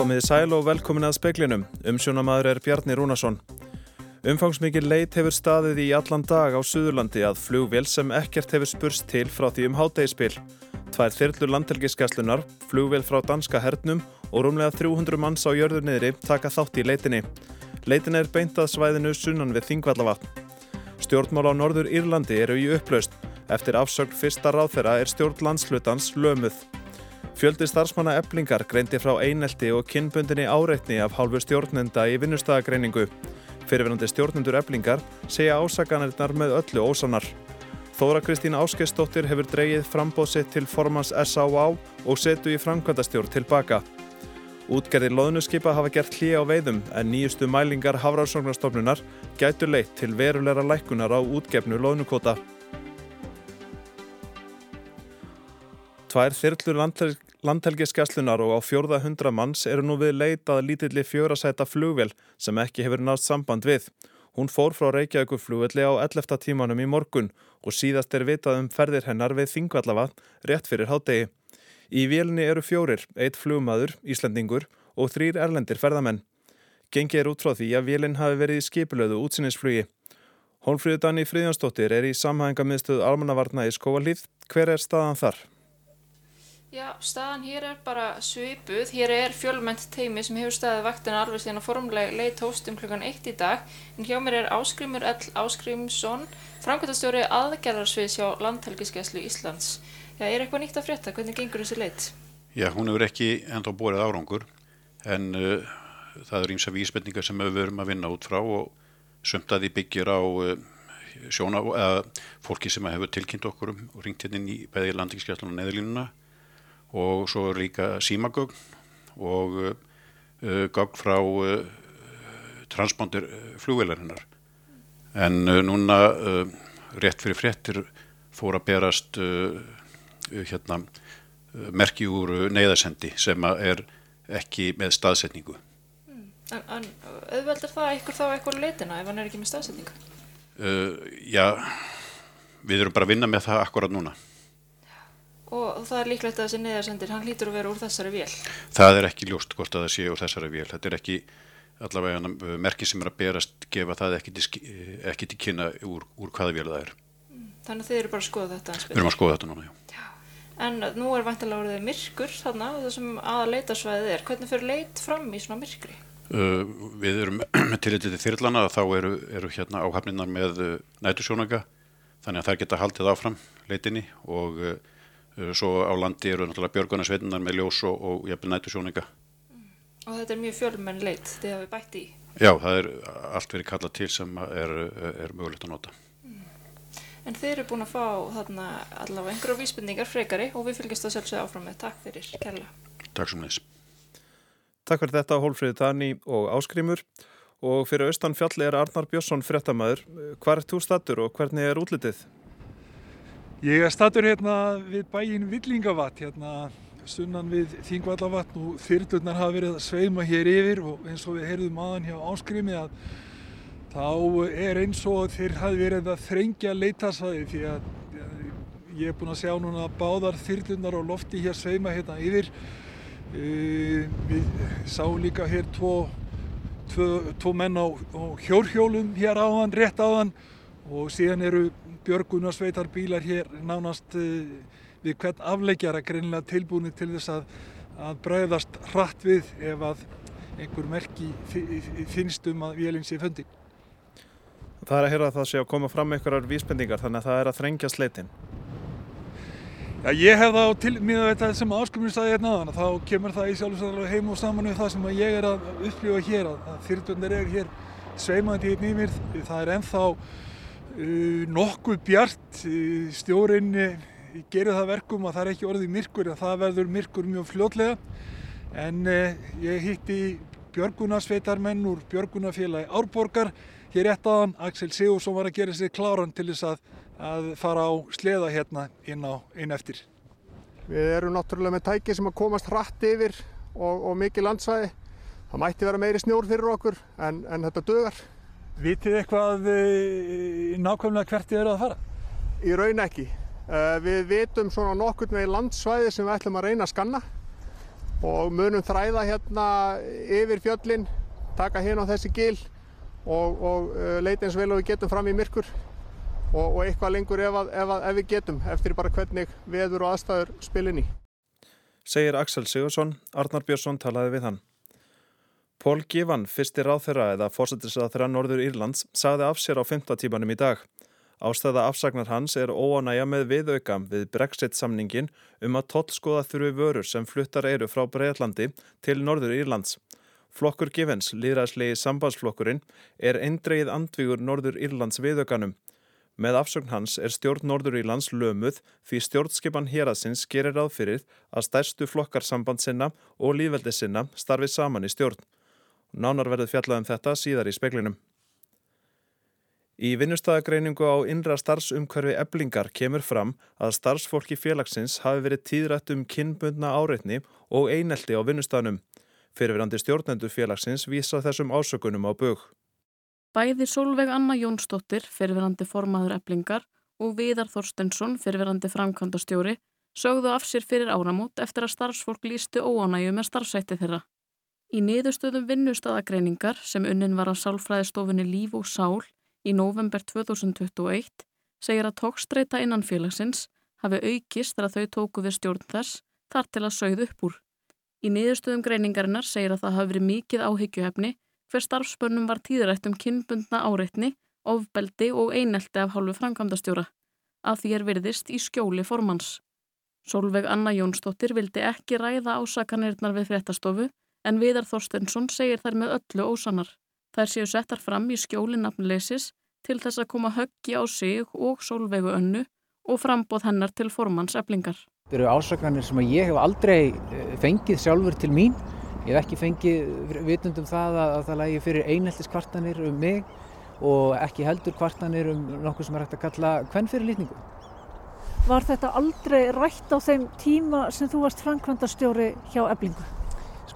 Komiði sæl og velkomin að speklinum. Umsjónamaður er Bjarni Rúnarsson. Umfangsmikið leit hefur staðið í allan dag á Suðurlandi að flugvél sem ekkert hefur spurst til frá því um hátægispil. Tvær þyrlur landhelgiskeslunar, flugvél frá danska hernum og rúmlega 300 manns á jörður niðri taka þátt í leitinni. Leitin er beintað svæðinu sunnan við Þingvallavatn. Stjórnmál á Norður Írlandi eru í upplaust. Eftir afsögn fyrsta ráðferra er stjórn landslutans lömuð. Fjöldi starfsmanna eblingar greindi frá einelti og kynbundinni áreitni af hálfu stjórnenda í vinnustagagreiningu. Fyrirverandi stjórnendur eblingar segja ásaganirnar með öllu ósanar. Þóra Kristín Áskeistóttir hefur dreyið frambóðsitt til formans S.A.A. og setu í framkvæmdastjórn tilbaka. Útgerðir loðnuskipa hafa gert hlýja á veiðum en nýjustu mælingar Hafráðsóknarstofnunar gætu leitt til verulegra lækunar á útgefnu loðnukota. Tvær þyrlur landhel landhelgiskeslunar og á fjórða hundra manns eru nú við leitað lítilli fjórasæta flugvel sem ekki hefur nátt samband við. Hún fór frá Reykjavíku flugvelli á 11. tímanum í morgun og síðast er vitað um ferðir hennar við Þingvallavatn rétt fyrir hádegi. Í vélni eru fjórir, eitt flugmaður, Íslandingur og þrýr erlendir ferðamenn. Gengi er út frá því að vélinn hafi verið í skipulöðu útsinnisflugi. Hólfríður Danni Fríðjansdóttir er í samhængamiðstöðu almannavarna í Skóvalíð. Hver er staðan þar? Já, staðan hér er bara svipuð. Hér er fjölmennt teimi sem hefur staðið vaktina alveg síðan að formlega leitt hóstum klukkan 1 í dag. En hjá mér er Áskrimur L. Áskrimsson, framkvæmtastjóri aðgerðarsviðs hjá Landhelgiskeslu Íslands. Já, er eitthvað nýtt að frétta? Hvernig gengur þessi leitt? Já, hún hefur ekki enda bórið árangur en uh, það eru ímsa vísbendingar sem við verum að vinna út frá og sömtaði byggir á uh, sjóna, uh, fólki sem hefur tilkynnt okkur um og ringt hérna í bæði landingiskesslun og svo er líka símagögn og uh, gögn frá uh, transponder flugveilarinnar en uh, núna rétt fyrir fréttir fór að berast hérna, merki úr neyðarsendi sem er ekki með staðsetningu. Mm. En, en auðveldur það ykkur þá eitthvað leitina ef hann er ekki með staðsetningu? Uh, já, við erum bara að vinna með það akkurat núna. Og það er líklegt að þessi neyðarsendir, hann hlýtur að vera úr þessari vél? Það er ekki ljóst hvort að það sé úr þessari vél. Þetta er ekki allavega merki sem er að berast gefa það ekki til, ekki til kynna úr, úr hvaða vél það er. Mm. Þannig að þið eru bara að skoða þetta? Við erum að skoða þetta núna, já. já. En nú er vantilega orðið myrkur þarna og það sem aða leitasvæðið er. Hvernig fyrir leit fram í svona myrkri? Uh, við erum til þetta þyrlana að þá eru, eru hérna áhafninar með uh, nætusjónanga þannig að þær geta haldið áfram leitinni og uh, svo á landi eru náttúrulega björgunarsveitunar með ljós og, og jafnvel nætusjónanga. Mm. Og þetta er mjög fjölmenn leit þið hafið bætt í? Já, það er allt verið kallað til sem er, er mögulegt að nota. En þeir eru búin að fá þarna allavega einhverju vísbendingar frekari og við fylgjast það sjálfsögða áfram með. Takk fyrir, kærlega. Takk svo mjög. Takk fyrir þetta, Hólfríði Dani og Áskrimur. Og fyrir austan fjalli er Arnar Björnsson fréttamaður. Hvað er þú statur og hvernig er útlitið? Ég er statur hérna við bæin Villingavatt, hérna sunnan við Þingvallavatn og þyrlurnar hafa verið að sveima hér yfir og eins og við heyrðum aðan hjá Áskrimi að þá er eins og þeir hafi verið að þrengja leitasvæði því að ég er búinn að sjá núna báðar þyrlunar og lofti hér sveima hérna yfir. Við sáum líka hér tvo, tvo, tvo menn á, á hjórhjólum hér áðan, rétt áðan og síðan eru björgunarsveitar bílar hér nánast við hvern afleikjara greinlega tilbúinir til þess að, að bræðast hratt við ef að einhver merki finnst um að vélinn sé fundi. Það er að heyra að það sé að koma fram einhverjar vísbendingar þannig að það er að þrengja sleitin. Já, ég hef þá til miða þetta sem áskumur staði hérna aðan þá kemur það í sjálfsögðarlega heim og saman við það sem ég er að upplifa hér að þyrrtundir er hér sveimandi hérna í mér. Það er enþá uh, nokkuð bjart uh, stjórin uh, gerir það verkum að það er ekki orðið myrkur en það verður myrkur mjög fljótlega en ég hitti björgunarsveitarmenn úr björgunafélagi Árborgar hér rétt aðan Axel Sigursson var að gera sér kláran til þess að, að fara á sleða hérna inn, á, inn eftir. Við erum náttúrulega með tæki sem að komast hratt yfir og, og mikið landsvæði. Það mætti vera meiri snjór fyrir okkur en, en þetta dögar. Vitið eitthvað e, nákvæmlega hvert þið eru að fara? Í raun ekki. E, við vitum svona nokkur með landsvæði sem við ætlum að reyna að skanna og munum þræða hérna yfir fjöllin, taka hérna á þessi gil og, og uh, leita eins vel og við getum fram í myrkur og, og eitthvað lengur ef, að, ef, að, ef við getum eftir bara hvernig veður og aðstæður spilin í. Segir Axel Sigursson, Arnar Björnsson talaði við hann. Pól Gívan, fyrsti ráþeira eða fórsetisráþeira Norður Írlands, sagði af sér á 5. tímanum í dag. Ástæða afsagnar hans er óanægja með viðauka við Brexit-samningin um að tollskoða þurfi vörur sem fluttar eru frá Breitlandi til Norður Írlands. Flokkur Givens, líðræðslegi sambandsflokkurinn, er eindreið andvígur Norður Írlands viðaukanum. Með afsögn hans er stjórn Norður Írlands lömuð því stjórnskipan héraðsins gerir ráð fyrir að stærstu flokkar samband sinna og lífveldi sinna starfið saman í stjórn. Nánar verður fjallað um þetta síðar í speklinum. Í vinnustæðagreiningu á innra starfsumkörfi eblingar kemur fram að starfsfólki félagsins hafi verið tíðrætt um kynbundna áreitni og einelti á vinnustæðanum. Fyrirverandi stjórnendu félagsins vísa þessum ásökunum á bög. Bæði Solveig Anna Jónsdóttir, fyrirverandi formaður eblingar og Viðar Þorstensson, fyrirverandi framkvæmdastjóri, sögðu af sér fyrir áramót eftir að starfsfólk lístu óanægu með starfsætti þeirra. Í niðurstöðum vinnustæðagreiningar sem unnin var á sálfræðistofunni Líf og Sál í november 2021 segir að tókstreita innan félagsins hafi aukist þegar þau tóku við stjórn þess þar til að sögðu upp úr. Í niðurstöðum greiningarinnar segir að það hafi verið mikið áhyggjuhefni hver starfspönnum var tíðrætt um kynbundna áreitni, ofbeldi og einelti af hálfu framkvæmdastjóra, að því er virðist í skjóli formans. Solveig Anna Jónsdóttir vildi ekki ræða ásakanirnar við fréttastofu en Viðar Þorstensson segir þær með öllu ósanar. Þær séu settar fram í skjóli nafnleisis til þess að koma höggi á sig og sólvegu önnu og frambóð hennar til formans eflingar. Það eru ásakanir sem ég hef aldrei fengið sjálfur til mín. Ég hef ekki fengið vitundum það að það lægi fyrir einheltis kvartanir um mig og ekki heldur kvartanir um nokkuð sem er hægt að kalla hvern fyrir lítningu. Var þetta aldrei rætt á þeim tíma sem þú varst framkvæmdastjóri hjá eflingu?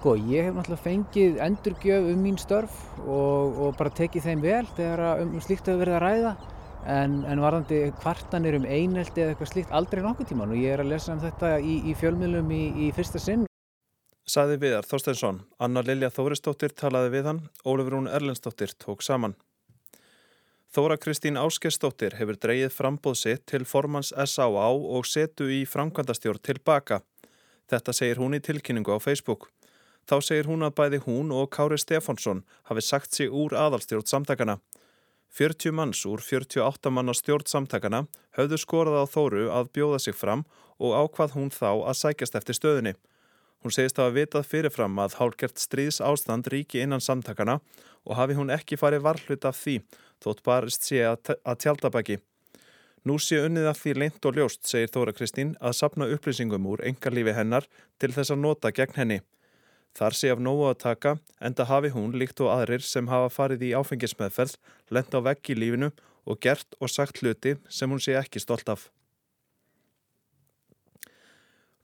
Sko, ég hef náttúrulega fengið endurgjöf um mín störf og, og bara tekið þeim vel þegar um slíkt hefur verið að ræða en, en varðandi kvartanir um einelti eða eitthvað slíkt aldrei nokkuð tíman og ég er að lesa um þetta í, í fjölmiðlum í, í fyrsta sinn. Saði viðar Þorsteinsson, Anna Lilja Þóristóttir talaði við hann, Ólefur Rún Erlendstóttir tók saman. Þóra Kristín Áskestóttir hefur dreyið frambóð sitt til formans S.A.A. og setu í framkvæmdastjórn tilbaka. Þetta segir hún í tilkynningu á Facebook. Þá segir hún að bæði hún og Kári Stefánsson hafi sagt sig úr aðalstjórn samtakana. 40 manns úr 48 manna stjórn samtakana höfðu skorað á Þóru að bjóða sig fram og ákvað hún þá að sækjast eftir stöðunni. Hún segist að hafa vitað fyrirfram að hálkert stríðs ástand ríki innan samtakana og hafi hún ekki farið varhlut af því þótt barist sé að, að tjaldabæki. Nú sé unnið af því leint og ljóst, segir Þóra Kristín, að sapna upplýsingum úr engarlífi hennar til þess að nota gegn henni. Þar sé af nógu að taka, enda hafi hún líkt og aðrir sem hafa farið í áfengismeðferð, lent á vegg í lífinu og gert og sagt hluti sem hún sé ekki stolt af.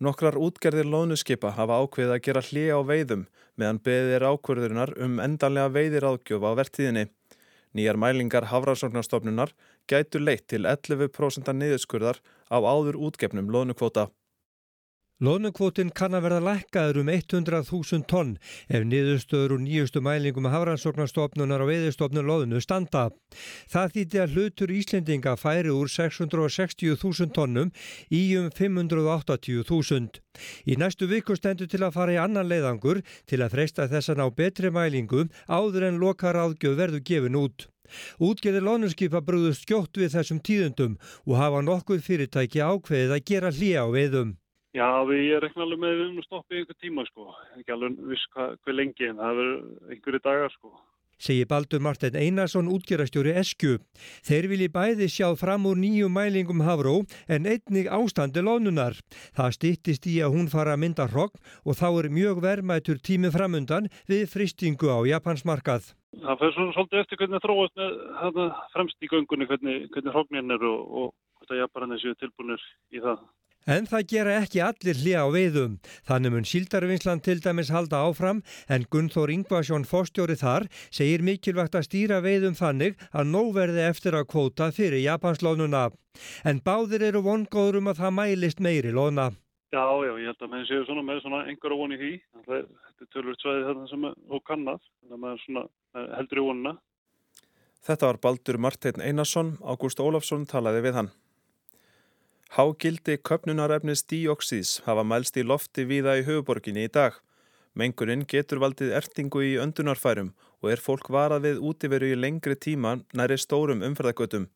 Nokkrar útgerðir lónuskipa hafa ákveðið að gera hlið á veiðum meðan beðir ákverðurinnar um endanlega veiðiráðgjöf á vertíðinni. Nýjar mælingar Hafrannsóknarstofnunar gætu leitt til 11% niðurskurðar á áður útgefnum lónukvóta. Lónukvótin kann að verða lækkaður um 100.000 tonn ef niðurstöður úr nýjustu mælingum hafrannsóknarstofnunar og veiðistofnun loðinu standa. Það þýtti að hlutur Íslendinga færi úr 660.000 tonnum í um 580.000. Í næstu viku stendur til að fara í annan leiðangur til að freista þess að ná betri mælingum áður en lokar áðgjöf verður gefin út. Útgeðir lónuskipa brúðust skjótt við þessum tíðundum og hafa nokkuð fyrirtæki ákveðið að gera hlýja á veiðum. Já, við ég rekna alveg með um að stoppa í einhver tíma sko, ekki alveg viss hvað, hvað lengi en það verður einhverju dagar sko. Segir Baldur Martin Einarsson útgerastjóri Eskju. Þeir vilji bæði sjá fram úr nýju mælingum Havró en einnig ástandi lónunar. Það stýttist í að hún fara að mynda hrogn og þá er mjög vermaður tími framundan við fristingu á Japansmarkað. Það fyrir svona svolítið eftir hvernig þróast með þetta fremst í göngunni, hvernig, hvernig hrogninn er og, og hvort að Japanar séu tilbúinir í það. En það gera ekki allir hlið á veiðum. Þannig mun Síldarvinnslan til dæmis halda áfram en Gunnþór Ingvarsson fórstjóri þar segir mikilvægt að stýra veiðum þannig að nóg verði eftir að kvóta fyrir Japanslónuna. En báðir eru vongóður um að það mælist meiri lóna. Já, já, ég held að maður séu svona með svona engar óvon í því. Þetta er tölvöld svæði þetta sem þú kannast, þannig að maður svona heldur í óvonina. Þetta var Baldur Marteinn Einarsson, Ágúst Ólafsson talaði við hann. Hágildi köpnunarefnis díoksís hafa mælst í lofti víða í höfuborginni í dag. Mengurinn getur valdið ertingu í öndunarfærum og er fólk varað við útiveru í lengri tíma næri stórum umferðagötum.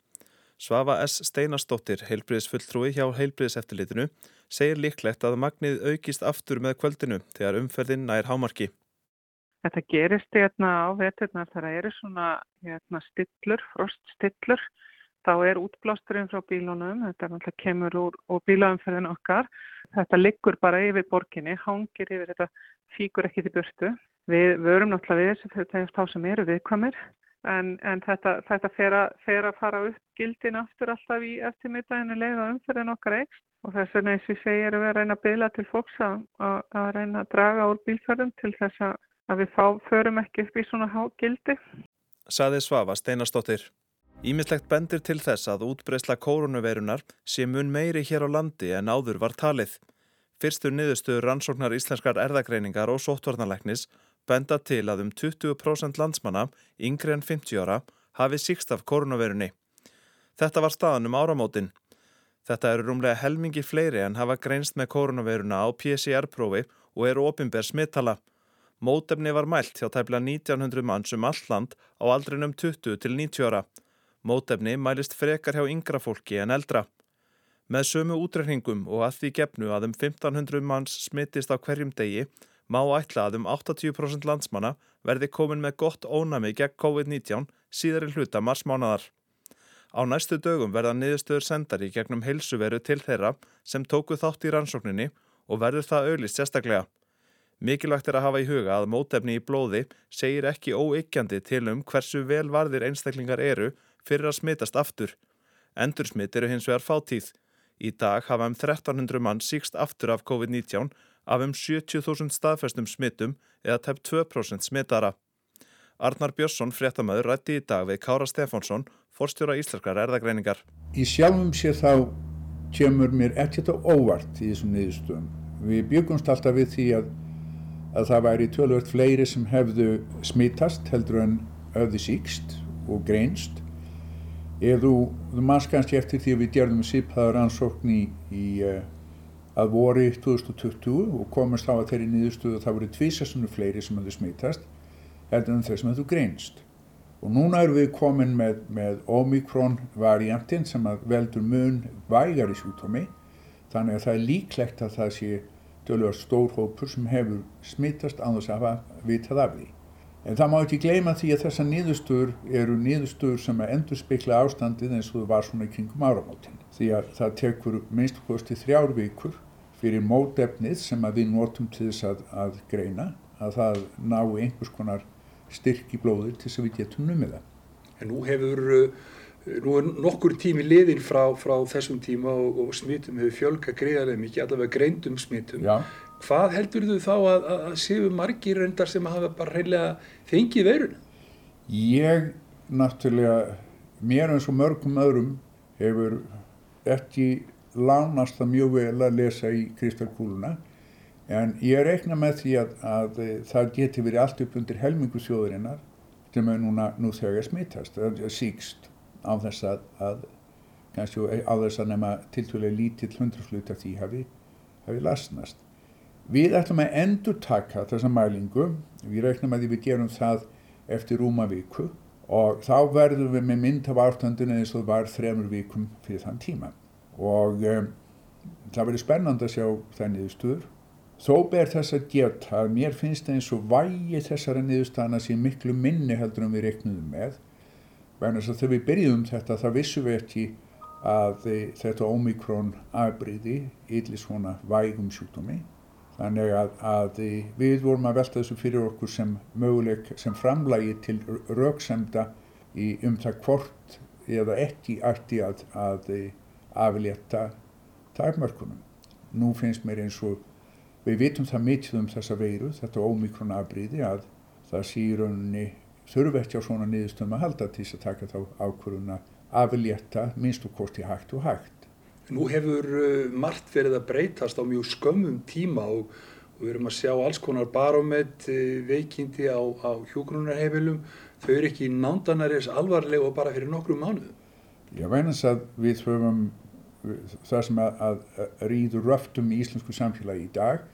Svafa S. Steinarstóttir, heilbriðsfulltrúi hjá heilbriðseftilitinu, segir líklegt að magnið aukist aftur með kvöldinu þegar umferðin nær hámarki. Þetta gerist hérna á veturnar þegar það eru svona hérna, stillur, froststillur. Þá er útblásturinn frá bílunum, þetta er náttúrulega kemur úr, úr bílaumferðin okkar. Þetta liggur bara yfir borginni, hangir yfir þetta, fíkur ekki til burtu. Við vörum náttúrulega við þessu þá sem eru viðkvamir en, en þetta, þetta fer, að, fer að fara upp gildin aftur alltaf í eftirmyndaginu leið og umferðin okkar eikst og þess vegna eins og ég segi erum við að reyna að bila til fólks að, að, að reyna að draga úr bílferðum til þess að við fá, förum ekki upp í svona há gildi. Saði Svafa Steinarstóttir. Ímislegt bendir til þess að útbreysla kórunuveirunar sé mun meiri hér á landi en áður var talið. Fyrstur niðurstöður rannsóknar íslenskar erðagreiningar og sóttvarnalæknis benda til að um 20% landsmanna, yngri en 50 ára, hafi síkst af koronavirunni. Þetta var staðan um áramótin. Þetta eru rúmlega helmingi fleiri en hafa greinst með koronaviruna á PCR-prófi og eru ofinbér smittala. Mótefni var mælt hjá tæpla 1900 manns um alland á aldrinum 20 til 90 ára. Mótefni mælist frekar hjá yngra fólki en eldra. Með sömu útreikningum og að því gefnu að um 1500 manns smittist á hverjum degi má ætla að um 80% landsmanna verði komin með gott ónami gegn COVID-19 síðar í hluta marsmánadar. Á næstu dögum verða niðurstöður sendari gegnum heilsuveru til þeirra sem tóku þátt í rannsókninni og verður það auðlist sérstaklega. Mikilvægt er að hafa í huga að mótefni í blóði segir ekki óeikjandi til um hversu vel varðir einstaklingar eru fyrir að smitast aftur. Endursmitt eru hins vegar fátíð. Í dag hafa um 1300 mann síkst aftur af COVID-19 af um 70.000 staðfestum smittum eða tepp 2% smittara. Arnar Björnsson, fréttamaður, rætti í dag við Kára Stefánsson, forstjóra íslenskar erðagreiningar. Í sjálfum sér þá kemur mér ekkert á óvart í þessum niðurstöðum. Við byggumst alltaf við því að, að það væri tölvört fleiri sem hefðu smittast heldur en öfði síkst og greinst. Ef þú, þú manns kannski eftir því að við gerðum sípaðar ansókn í, í uh, að voru 2020 og komast á að þeirri nýðustuðu að það voru tvísastunum fleiri sem hefðu smittast heldur en þeir sem hefðu greinst. Og núna erum við komin með, með Omikron variantinn sem veldur mun vægar í sjúkdómi þannig að það er líklegt að það sé tölvöld stór hópur sem hefur smittast án þess að hafa vitað af því. En það má ekki gleyma því að þessar nýðustuður eru nýðustuður sem að endur spekla ástandið eins og það var svona kringum áramótin. Því að það tekur minnst kosti þrjár vikur fyrir mótefnið sem við notum til þess að, að greina að það ná einhvers konar styrk í blóði til þess að við getum numið það. En nú hefur, eh, nú er nokkur tími liðin frá, frá þessum tíma og, og smittum hefur fjölga greiðarlega mikið, allavega greindum smittum. Já. Hvað heldur þú þá að, að, að séu margir reyndar sem hafa bara reynilega fengið veirun? Ég náttúrulega, mér eins og mörgum öðrum hefur ekki lánast það mjög vel að lesa í kristalkúluna en ég reikna með því að, að það geti verið allt upp undir helmingu sjóðurinnar sem er núna nú þegar smittast, síkst á þess að, að kannski á þess að nema tiltvölega lítill hundraflut af því hafi, hafi lasnast. Við ætlum að endur taka þessa mælingu, við reiknum að við gerum það eftir rúma viku og þá verðum við með mynd af ástandinu eins og var þremur vikum fyrir þann tíma og um, það verður spennand að sjá það niðurstöður. Þó ber þess að geta að mér finnst eins og vægi þessara niðurstana sé miklu minni heldur en við reiknum með. Vegna þess að þegar við byrjum þetta þá vissum við ekki að þetta ómikrón afbríði yfirlega svona vægum sjúkdómi. Þannig að, að við vorum að velta þessu fyrir okkur sem möguleik, sem framlægi til rauksemda um það hvort eða ekki ætti að, að aflétta takmörkunum. Nú finnst mér eins og við vitum það mikið um þessa veiru, þetta ómikrón afbríði að það sé í rauninni þurfi ekki á svona niðurstöðum að halda til þess að taka þá ákvörðuna aflétta minnst og kosti hægt og hægt. Nú hefur uh, margt verið að breytast á mjög skömmum tíma og við erum að sjá alls konar barómet uh, veikindi á, á hjógrunarheimilum. Þau eru ekki nándanaris alvarlega og bara fyrir nokkru mánuðum. Já, veinans að við höfum það sem að, að rýður röftum í íslensku samfélagi í dag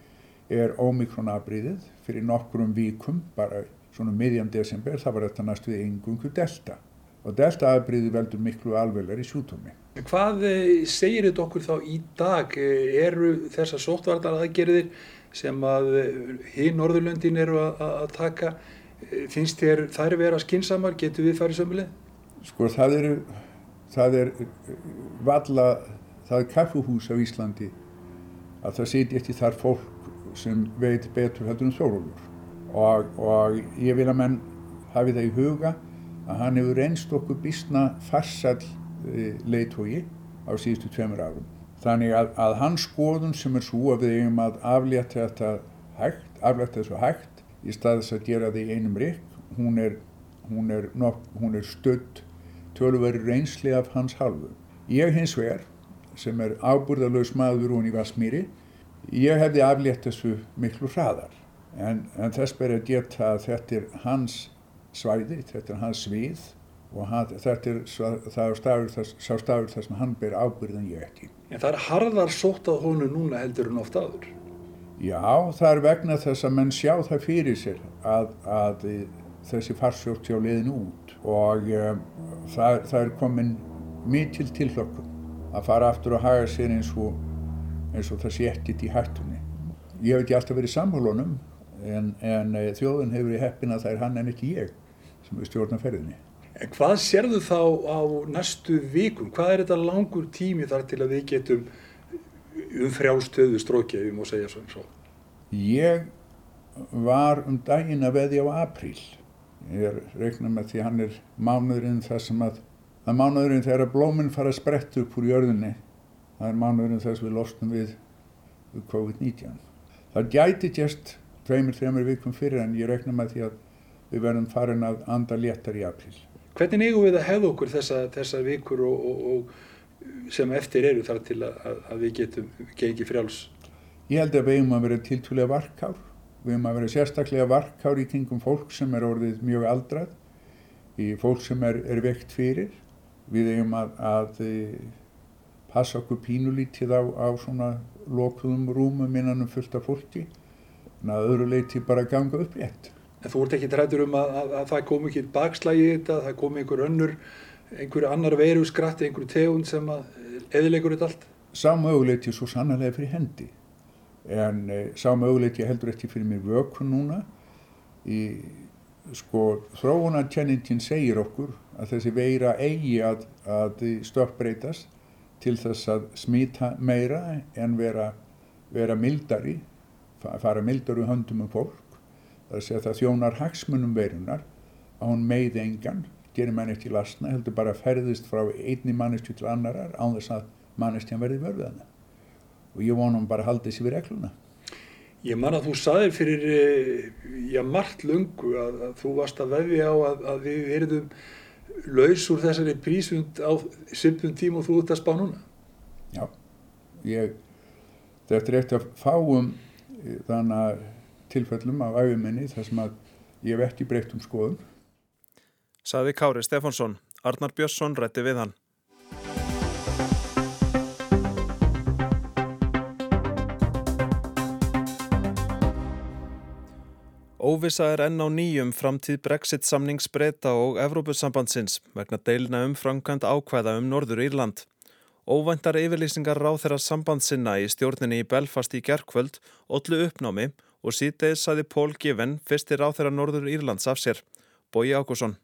er ómikronabriðið fyrir nokkrum vikum, bara svona miðjan desember, það var þetta næstu við engungu delta og delta aðbriði veldur miklu alveglar í sjútumi. Hvað eh, segir þetta okkur þá í dag? Eh, eru þessar sóttvartar aðgerðir sem að hinn Norðurlöndin eru að, taka, finnst þér þær vera skinsamar, getur við farið sömuleg? Sko það eru, það er valla, það er kaffuhús á Íslandi að það seti eftir þar fólk sem veit betur heldur um Þórólfur og, og ég vil að menn hafi það í huga að hann hefur reynst okkur bísna farsall e, leiðtói á síðustu tveimur árum. Þannig að, að hans skoðun sem er svo að við eigum að aflétta þetta hægt, aflétta þessu hægt í staðis að gera það í einum rikk, hún er, hún er, er stödd tölveri reynsli af hans halvu. Ég hins vegar, sem er ábúrðalös maður hún í Vasmíri, ég hefði aflétt þessu miklu hraðar. En, en þess ber að geta að þetta er hans svæði, þetta er hans svið og hann, þetta er það stafur þess, sá stafur þess að hann ber ábyrðan ég ekki. En það er harðar sótt að honu núna heldur en oft aður? Já, það er vegna þess að menn sjá það fyrir sér að, að þessi farsjótt sjá leiðin út og um, það, það er komin mikil tilhlökkum að fara aftur og haga sér eins og, eins og það sé ekkit í hættunni. Ég hef ekki alltaf verið samhólunum en, en eh, þjóðun hefur í heppin að það er hann en ekki ég sem er stjórnaferðinni. Hvað sérðu þá á næstu vikum? Hvað er þetta langur tími þar til að við getum um frjálstöðu strókið, við má segja svo? Ég var um daginn að veðja á apríl. Ég reikna með því hann er mánuðurinn þar sem að, að mánuðurinn þegar blóminn fara að spretta upp úr jörðinni. Það er mánuðurinn þess við lostum við COVID-19. Það gæti gæst tveimur, þreimur vikum fyrir en ég reikna með því að við verðum farin að anda léttar í apríl. Hvernig eigum við að hefða okkur þessa, þessa vikur og, og, og sem eftir eru þar til að, að við getum gengið frjáls? Ég held að við eigum að vera tiltúlega varkár. Við eigum að vera sérstaklega varkár í kringum fólk sem er orðið mjög aldrað, í fólk sem er, er vekt fyrir. Við eigum að, að passa okkur pínulítið á, á svona lokuðum rúmum innan um fullta fólki en að öðru leiti bara ganga upp rétt. En þú ert ekki trættur um að, að, að það komi ekki bakslægi í þetta, það komi einhver önnur, einhver annar veru skratti, einhver tegund sem að eðilegur þetta allt? Sá möguleiti er svo sannlega fyrir hendi. En e, sá möguleiti heldur ekki fyrir mér vökun núna. Í, sko, þróunarkenningin segir okkur að þessi veira eigi að, að stökkbreytast til þess að smita meira en vera, vera mildari, fara mildari höndum um fólk það er að segja það þjónar hagsmunum veirunar að hún meiði engan, gerir mann eftir lasna, heldur bara að ferðist frá einni mannestju til annarar án þess að mannestjan verði vörðana. Og ég vonum bara að halda þessi við regluna. Ég man að þú saðir fyrir, já, margt lungu að, að þú varst að veðja á að, að við verðum laus úr þessari prísund á sympum tím og þú ert að spá núna. Já, ég, þetta er eftir að fáum þannig að tilfellum af æfuminni þar sem að ég hef ekki breytt um skoðum. Saði Kári Stefánsson. Arnar Björnsson rætti við hann. Óvisa er enn á nýjum framtíð Brexit samningsbreyta og Evrópusambandsins vegna deilina um framkvæmt ákvæða um Norður Írland. Óvæntar yfirlýsingar ráð þeirra sambandssinna í stjórninni í Belfast í gerkvöld, ollu uppnámi og síðdeis saði Pól Given fyrstir á þeirra Norður Írlands af sér. Bói Ákusson.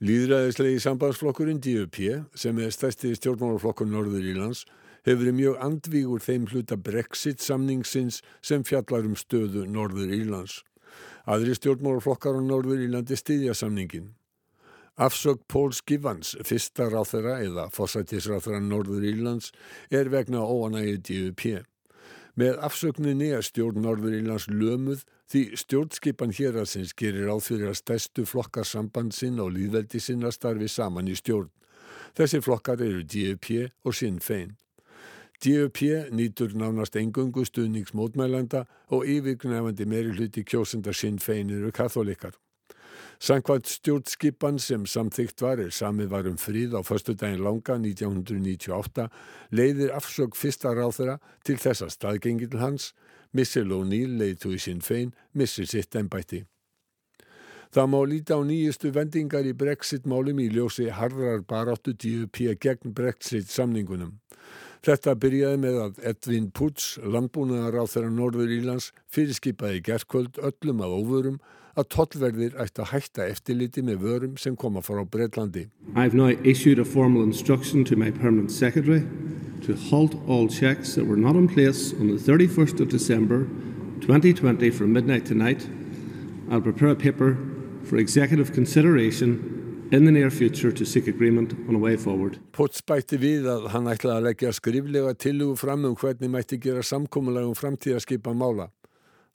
Líðræðislegi sambandsflokkurinn DUP, sem er stærsti stjórnmálaflokkur Norður Írlands, hefur verið mjög andvígur þeim hluta Brexit samningsins sem fjallar um stöðu Norður Írlands. Aðri stjórnmálaflokkar á Norður Írlandi stýðja samningin. Afsög Póls Givans, fyrsta ráþæra eða fósættisráþæra Norður Írlands, er vegna óanægi DUP. Með afsökninni er stjórn Norður Írlands lömuð því stjórnskipan héraðsins gerir á fyrir að stærstu flokkar sambandsinn og líðveldi sinna starfi saman í stjórn. Þessi flokkar eru DUP og Sinn Fein. DUP nýtur nánast engungu stuðnings mótmælanda og yfirgnefandi meiri hluti kjósenda sinn feinir og katholikar. Sankvæmt stjórnskipan sem samþygt var er samið var um fríð á förstu daginn langa 1998 leiðir afsög fyrsta ráþara til þessa staðgengil hans, Missel O'Neill leiðtu í sinn fein, missir sitt ennbætti. Það má líta á nýjustu vendingar í Brexit-málum í ljósi harðrar baráttu DUP gegn Brexit-samningunum. Þetta byrjaði með að Edvin Putz, landbúnaðar á þeirra Norður Ílands, fyrirskipaði gerðkvöld öllum að óvörum að tollverðir ætti að hætta eftirliti með vörum sem koma frá Breitlandi. I've now issued a formal instruction to my permanent secretary to halt all checks that were not in place on the 31st of December 2020 from midnight tonight. I'll prepare a paper for executive consideration in the near future to seek agreement on a way forward. Potts bætti við að hann ætlaði að leggja skriflega tillugu fram um hvernig mætti gera samkómulegum framtíðaskipa mála.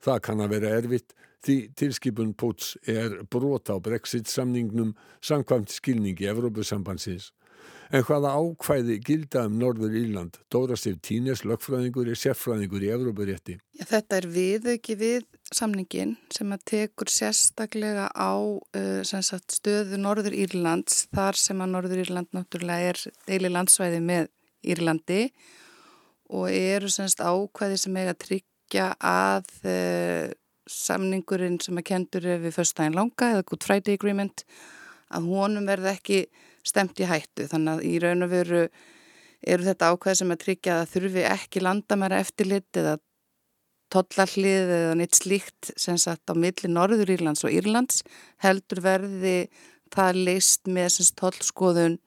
Það kann að vera erfitt því tilskipun Potts er brota á Brexit samningnum samkvæmt skilningi Evrópusambansins. En hvaða ákvæði gilda um Norður Írland? Dóra Sif Tínes, lögfræðingur, er sérfræðingur í Evrópurétti. Ja, þetta er við ekki við samningin sem að tekur sérstaklega á uh, sagt, stöðu Norður Írlands þar sem að Norður Írland náttúrulega er deili landsvæði með Írlandi og eru sagt, ákvæði sem eiga að tryggja að uh, samningurinn sem að kendur við fyrstæðin langa eða Good Friday Agreement að honum verði ekki stemt í hættu. Þannig að í raun og veru eru þetta ákvæði sem að tryggja að þurfi ekki landamæra eftirlit eða tollallið eða neitt slíkt sem satt á milli Norður Írlands og Írlands heldur verði það leist með tollskoðun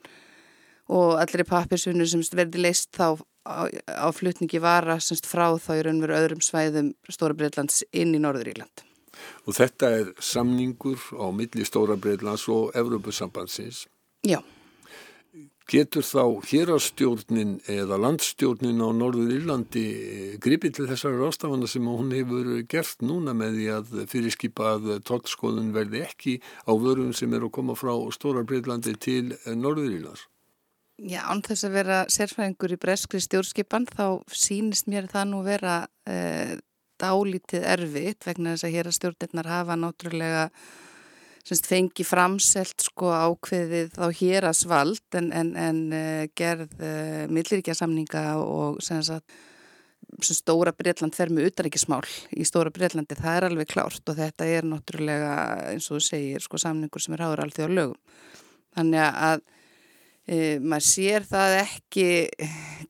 og allir í papirsunum sem verði leist þá á, á flutningi vara semst frá þá í raun og veru öðrum svæðum Stóra Breitlands inn í Norður Írland. Og þetta er samningur á milli Stóra Breitlands og Evrópusambansins? Já. Getur þá hérastjórnin eða landstjórnin á Norður Írlandi gripið til þessari rástafana sem hún hefur gert núna með því að fyrirskipa að tollskoðun verði ekki á vörum sem eru að koma frá Stóra Breitlandi til Norður Írlands? Já, án þess að vera sérfæðingur í breskri stjórnskipan þá sínist mér það nú vera e, dálítið erfitt vegna þess að hérastjórnirnar hafa náttúrulega semst fengi framselt sko ákveðið á hérasvald en, en, en uh, gerð uh, milliríkja samninga og semst sem stóra Breitland fer með utaríkismál í stóra Breitlandi, það er alveg klárt og þetta er náttúrulega eins og þú segir sko samningur sem er háður alþjóða lögum þannig að uh, maður sér það ekki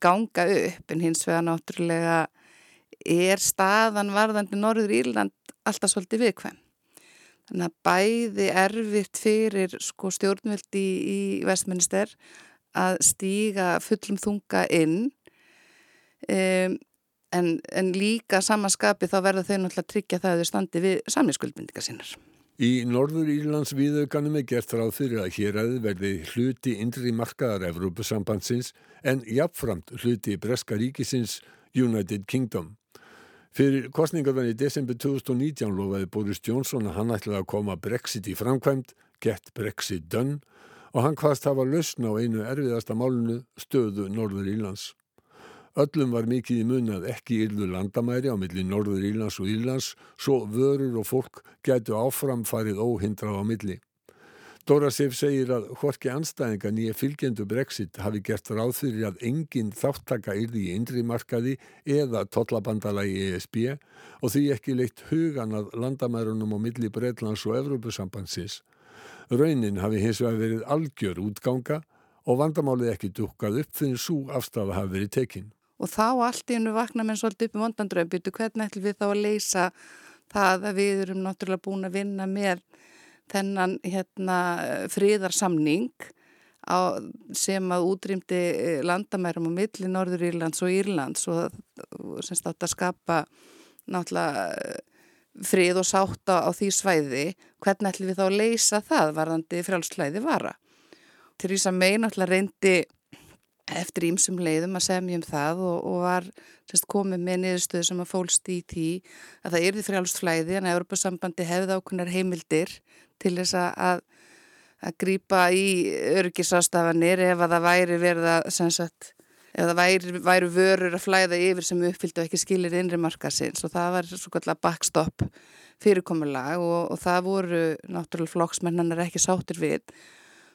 ganga upp en hins vegar náttúrulega er staðan varðandi Norður Írland alltaf svolítið viðkvæm Þannig að bæði erfitt fyrir sko, stjórnvöldi í, í vestminister að stíga fullum þunga inn um, en, en líka samanskapi þá verða þau náttúrulega tryggja það að þau standi við samlingskuldbindingar sínar. Í Norður Írlands viðaukanum er gert ráð fyrir að héræði verði hluti indri markaðar Evrópusambandsins en jafnframt hluti Breska ríkisins United Kingdom. Fyrir kostningarðan í desember 2019 lofaði Boris Johnson að hann ætlaði að koma Brexit í framkvæmt, get Brexit done og hann hvaðst hafa lausna á einu erfiðasta málunu stöðu Norður Írlands. Öllum var mikið í mun að ekki yrðu landamæri á milli Norður Írlands og Írlands svo vörur og fólk gætu áfram farið óhindrað á milli. Dóra Sif segir að hvorki anstæðinga nýja fylgjendu Brexit hafi gert ráð fyrir að engin þáttaka yrði í indri markaði eða tollabandalagi ESB og því ekki leitt hugan að landamærunum á milli Breitlands og Evrópusambansis. Raunin hafi hins vegar verið algjör útganga og vandamálið ekki dukkað upp þegar svo afstafa hafi verið tekinn. Og þá allt í hennu vakna með svolítið upp í vondandröðum, byrju hvernig ætlum við þá að leysa það að við erum náttúrulega búin að vinna með þennan hérna, fríðarsamning á, sem að útrýmdi eh, landamærum á milli Norður Írlands og Írlands og semst átt að skapa náttúrulega eh, frið og sátta á því svæði hvernig ætlum við þá að leysa það varðandi frjálslæði vara. Theresa May náttúrulega reyndi eftir ímsum leiðum að semja um það og, og var semst, komið með niðurstöðu sem að fólst í tí að það yrði frjálsflæði en að Europasambandi hefði ákunar heimildir til þess að, að grýpa í örgisástafanir ef að það væri verið að sagt, ef það væri, væri vörur að flæða yfir sem uppfylgdu ekki skilir innri markasins og það var svo kallar backstop fyrirkomulag og, og það voru náttúrulega flokksmennanar ekki sáttir við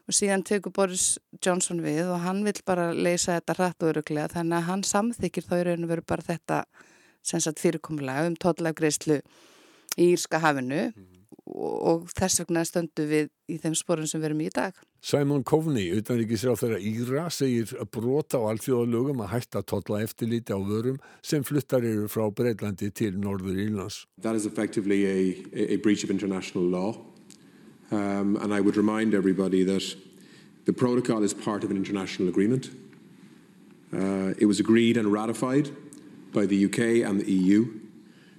og síðan tekur Boris Johnson við og hann vil bara leysa þetta hratt og öruglega þannig að hann samþykir þá í rauninu veru bara þetta fyrirkomulag um totlagreislu í Írska hafinu mm og þess vegna stöndu við í þeim sporum sem við erum í dag. Simon Kovni, utanríkisráð þeirra Íra, segir brota á alþjóðalögum að hætta totla eftirlíti á vörum sem fluttar eru frá Breitlandi til Norður Írlands. That is effectively a, a breach of international law um, and I would remind everybody that the protocol is part of an international agreement. Uh, it was agreed and ratified by the UK and the EU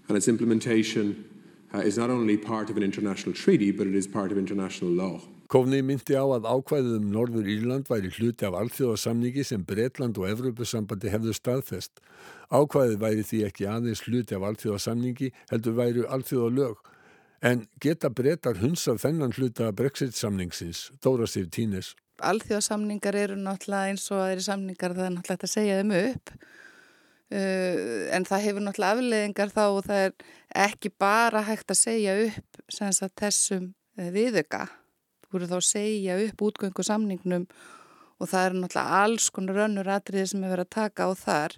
and its implementation uh, is not only part of an international treaty but it is part of international law. Kofni myndi á að ákvæðið um Norður Írland væri hluti af alþjóðasamningi sem Breitland og Evrópusambandi hefðu staðfest. Ákvæðið væri því ekki aðeins hluti af alþjóðasamningi heldur væri alþjóðalög. En geta breytar hunsað þennan hluta Brexit-samningsins, Dóra Sif Tínes? Alþjóðasamningar eru náttúrulega eins og aðri samningar það er náttúrulega að segja þeim upp. Uh, en það hefur náttúrulega afleðingar þá og það er ekki bara hægt að segja upp sagt, þessum uh, viðöka þú voru þá að segja upp útgöngu samningnum og það er náttúrulega alls konar önnur atriði sem verið að taka á þar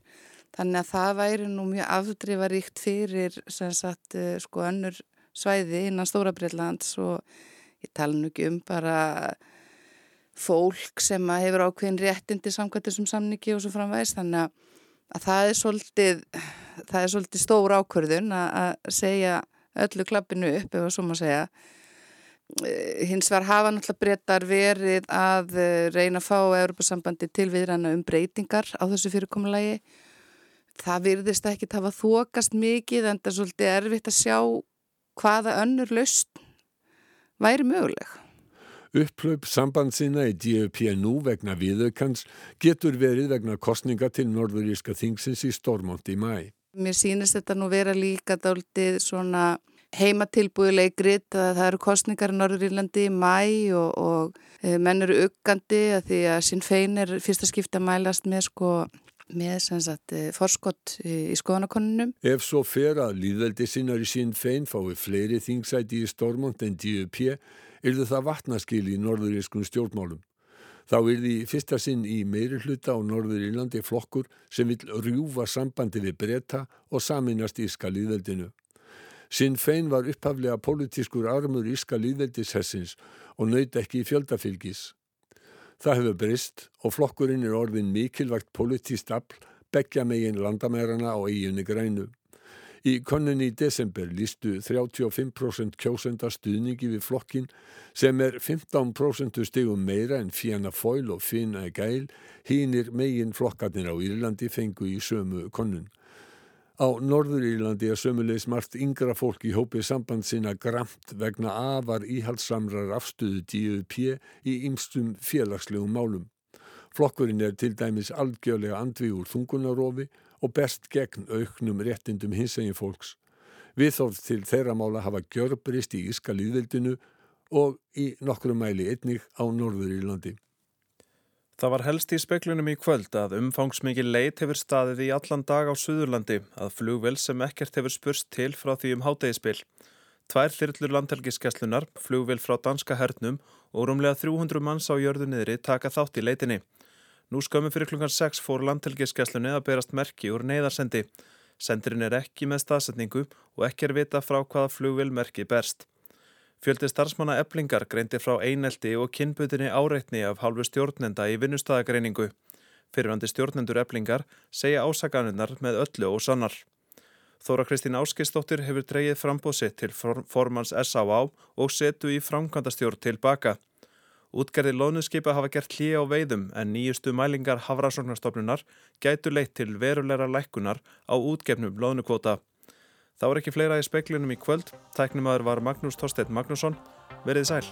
þannig að það væri nú mjög afdrifaríkt fyrir sagt, uh, sko önnur svæði innan Stórabrillans og ég tala nú ekki um bara fólk sem hefur ákveðin réttindi samkvæmt þessum samningi og svo framvægist þannig að að það er svolítið, það er svolítið stór ákvörðun að segja öllu klappinu upp, ef það svo maður segja. Eh, hins vegar hafa náttúrulega breytar verið að eh, reyna að fá Europasambandi til viðræna um breytingar á þessu fyrirkomulagi. Það virðist ekki að hafa þokast mikið en það er svolítið erfitt að sjá hvaða önnur laust væri möguleg. Upplaup sambandsina í DUP nú vegna viðaukans getur verið vegna kostninga til norðuríska þingsins í Stormont í mæ. Mér sýnist þetta nú vera líka dáltið svona heimatilbúileikrið að það eru kostningar í Norðurílandi í mæ og, og e, menn eru uggandi að því að sín fein er fyrsta skipta mælast með sko með sagt, e, forskott í skoðanakonunum. Ef svo fer að líðveldi sinnar í sín fein fái fleiri þingsæti í Stormont en DUP yrðu það vatnaskil í norðurískun stjórnmálum. Þá yrði fyrsta sinn í meiri hluta á norður Írlandi flokkur sem vil rjúfa sambandi við breyta og saminast Íska líðveldinu. Sinn fein var upphaflega politískur armur Íska líðveldishessins og nöyt ekki fjöldafylgis. Það hefur brist og flokkurinn er orðin mikilvægt politíst afl begja megin landamærarna á eiginni grænu. Í konunni í desember lístu 35% kjósenda stuðningi við flokkin sem er 15% stegum meira en Fianna Fáil og Fina Gael hínir megin flokkarnir á Írlandi fengu í sömu konun. Á Norður Írlandi er sömulegis margt yngra fólk í hópi samband sinna gramt vegna afar íhaldsamrar afstöðu DUP í ymstum félagslegum málum. Flokkurinn er til dæmis algjörlega andvi úr þungunarofi og best gegn auknum réttindum hinsegin fólks. Viðþórð til þeirra mála hafa gjörbrist í Íska líðveldinu og í nokkru mæli einnig á Norður Írlandi. Það var helst í speklunum í kvöld að umfangsmikið leit hefur staðið í allan dag á Suðurlandi að flugvel sem ekkert hefur spurst til frá því um hátegispil. Tvær þyrllur landhelgiskeslunar, flugvel frá danska hernum og rúmlega 300 manns á jörðu niðri taka þátt í leitinni. Nú skömmu fyrir klukkan 6 fór landhelgiskesslunni að berast merki úr neyðarsendi. Sendirinn er ekki með staðsetningu og ekki er vita frá hvaða flugvil merki berst. Fjöldi starfsmanna eblingar greindi frá einelti og kynbutinni áreitni af hálfu stjórnenda í vinnustæðagreiningu. Fyrirvandi stjórnendur eblingar segja ásaganirnar með öllu og sannar. Þóra Kristín Áskistóttir hefur dreyið frambóðsitt til formans S.A.A. og setu í framkvæmdastjórn til baka. Útgerði lónuskipa hafa gert hlýja á veiðum en nýjustu mælingar Hafrasóknarstofnunar gætu leitt til verulegra lækkunar á útgefnum lónukvota. Það var ekki fleira í speklinum í kvöld. Tæknimaður var Magnús Torstedt Magnússon. Verið sæl.